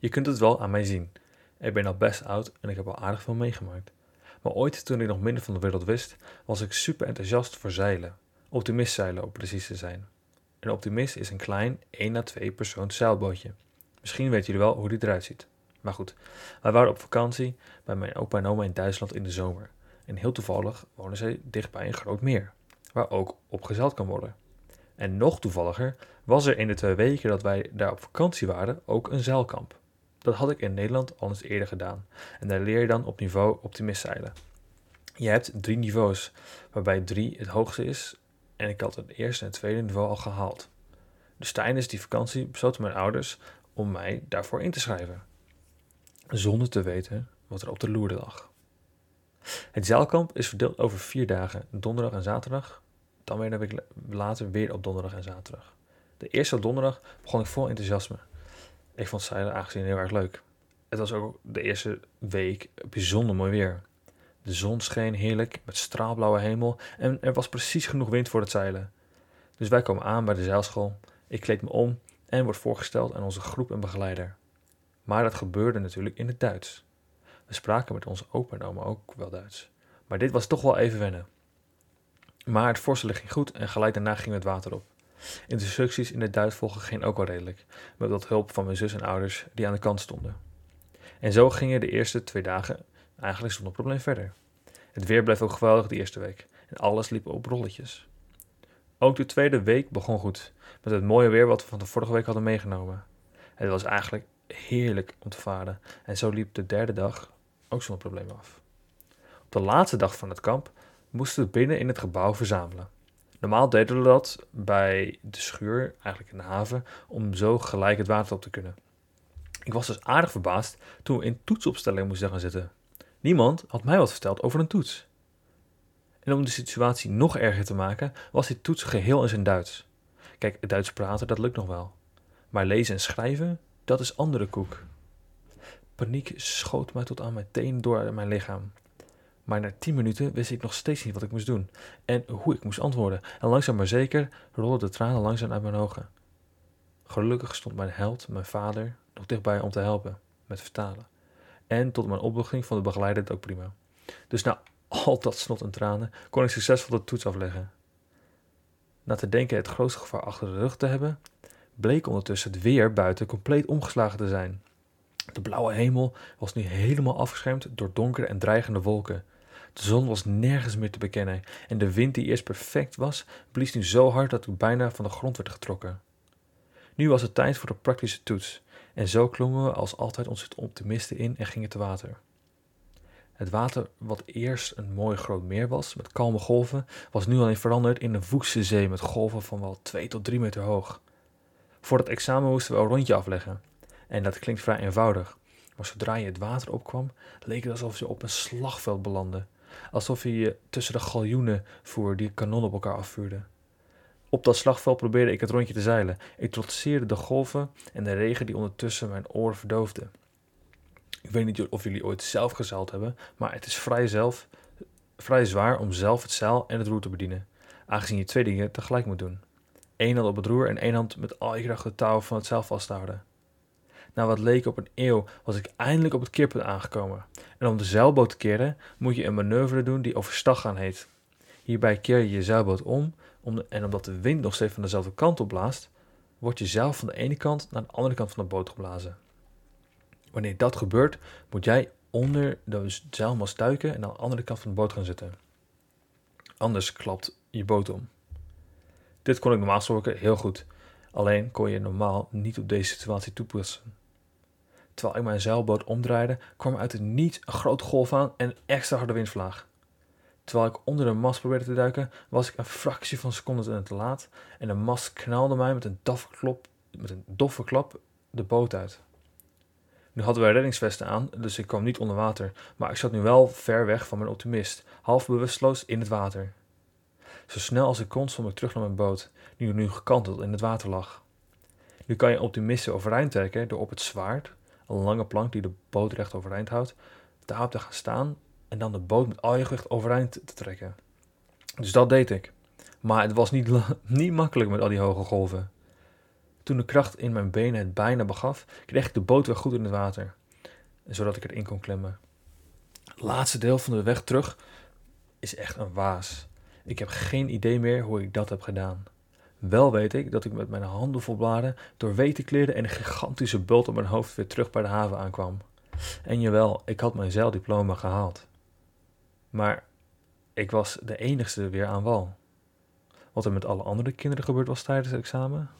Je kunt het wel aan mij zien. Ik ben al best oud en ik heb al aardig veel meegemaakt. Maar ooit, toen ik nog minder van de wereld wist, was ik super enthousiast voor zeilen. Optimist zeilen, om precies te zijn. Een optimist is een klein 1 à 2 persoons zeilbootje. Misschien weten jullie wel hoe die eruit ziet. Maar goed, wij waren op vakantie bij mijn opa en oma in Duitsland in de zomer. En heel toevallig wonen ze dichtbij een groot meer, waar ook op gezeild kan worden. En nog toevalliger was er in de twee weken dat wij daar op vakantie waren ook een zeilkamp. Dat had ik in Nederland al eens eerder gedaan. En daar leer je dan op niveau optimist zeilen. Je hebt drie niveaus, waarbij drie het hoogste is. En ik had het eerste en tweede niveau al gehaald. Dus tijdens die vakantie besloten mijn ouders om mij daarvoor in te schrijven. Zonder te weten wat er op de loer lag. Het zeilkamp is verdeeld over vier dagen, donderdag en zaterdag. Dan weer een week later weer op donderdag en zaterdag. De eerste donderdag begon ik vol enthousiasme. Ik vond zeilen aangezien heel erg leuk. Het was ook de eerste week bijzonder mooi weer. De zon scheen heerlijk met straalblauwe hemel en er was precies genoeg wind voor het zeilen. Dus wij komen aan bij de zeilschool. Ik kleed me om en word voorgesteld aan onze groep en begeleider. Maar dat gebeurde natuurlijk in het Duits. We spraken met onze opa en oma ook wel Duits. Maar dit was toch wel even wennen. Maar het voorstellen ging goed en gelijk daarna ging het water op. Instructies in het Duits volgen ging ook wel redelijk, met wat hulp van mijn zus en ouders die aan de kant stonden. En zo gingen de eerste twee dagen eigenlijk zonder probleem verder. Het weer bleef ook geweldig de eerste week en alles liep op rolletjes. Ook de tweede week begon goed, met het mooie weer wat we van de vorige week hadden meegenomen. Het was eigenlijk heerlijk om te varen en zo liep de derde dag ook zonder probleem af. Op de laatste dag van het kamp moesten we binnen in het gebouw verzamelen. Normaal deden we dat bij de schuur, eigenlijk in de haven, om zo gelijk het water op te kunnen. Ik was dus aardig verbaasd toen we in toetsopstelling moesten gaan zitten. Niemand had mij wat verteld over een toets. En om de situatie nog erger te maken, was die toets geheel in zijn Duits. Kijk, het Duits praten, dat lukt nog wel. Maar lezen en schrijven, dat is andere koek. Paniek schoot mij tot aan mijn teen door mijn lichaam. Maar na tien minuten wist ik nog steeds niet wat ik moest doen en hoe ik moest antwoorden. En langzaam maar zeker rolden de tranen langzaam uit mijn ogen. Gelukkig stond mijn held, mijn vader, nog dichtbij om te helpen met vertalen. En tot mijn opluchting van de begeleider het ook prima. Dus na al dat snot en tranen kon ik succesvol de toets afleggen. Na te denken het grootste gevaar achter de rug te hebben, bleek ondertussen het weer buiten compleet omgeslagen te zijn. De blauwe hemel was nu helemaal afgeschermd door donkere en dreigende wolken. De zon was nergens meer te bekennen en de wind die eerst perfect was, blies nu zo hard dat ik bijna van de grond werd getrokken. Nu was het tijd voor de praktische toets en zo klommen we als altijd onze optimisten in en gingen te water. Het water, wat eerst een mooi groot meer was met kalme golven, was nu alleen veranderd in een woeste zee met golven van wel 2 tot 3 meter hoog. Voor het examen moesten we een rondje afleggen. En dat klinkt vrij eenvoudig. Maar zodra je het water opkwam, leek het alsof je op een slagveld belandde. Alsof je tussen de galjoenen voer die kanonnen op elkaar afvuurden. Op dat slagveld probeerde ik het rondje te zeilen. Ik trotseerde de golven en de regen die ondertussen mijn oren verdoofde. Ik weet niet of jullie ooit zelf gezeild hebben, maar het is vrij, zelf, vrij zwaar om zelf het zeil en het roer te bedienen, aangezien je twee dingen tegelijk moet doen. Eén hand op het roer en één hand met al je kracht het touw van het zeil vast te houden. Na wat leek op een eeuw was ik eindelijk op het keerpunt aangekomen. En om de zeilboot te keren moet je een manoeuvre doen die overstag gaan heet. Hierbij keer je je zeilboot om, om en omdat de wind nog steeds van dezelfde kant op blaast, wordt je zeil van de ene kant naar de andere kant van de boot geblazen. Wanneer dat gebeurt, moet jij onder de zeilmast duiken en aan de andere kant van de boot gaan zitten. Anders klapt je boot om. Dit kon ik normaal gesproken heel goed, alleen kon je normaal niet op deze situatie toepassen. Terwijl ik mijn zeilboot omdraaide, kwam uit het niet een grote golf aan en een extra harde windvlaag. Terwijl ik onder de mast probeerde te duiken, was ik een fractie van seconden te laat en de mast knalde mij met een doffe, klop, met een doffe klap de boot uit. Nu hadden wij reddingsvesten aan, dus ik kwam niet onder water, maar ik zat nu wel ver weg van mijn optimist, half bewusteloos in het water. Zo snel als ik kon zwom ik terug naar mijn boot, die nu gekanteld in het water lag. Nu kan je optimisten overeind trekken door op het zwaard, een lange plank die de boot recht overeind houdt, daarop te gaan staan en dan de boot met al je gewicht overeind te trekken. Dus dat deed ik. Maar het was niet, niet makkelijk met al die hoge golven. Toen de kracht in mijn benen het bijna begaf, kreeg ik de boot weer goed in het water, zodat ik erin kon klimmen. Het laatste deel van de weg terug is echt een waas. Ik heb geen idee meer hoe ik dat heb gedaan. Wel weet ik dat ik met mijn handen vol bladen, doorweten kleren en een gigantische bult op mijn hoofd weer terug bij de haven aankwam. En jawel, ik had mijn zeildiploma gehaald. Maar ik was de enigste weer aan wal. Wat er met alle andere kinderen gebeurd was tijdens het examen,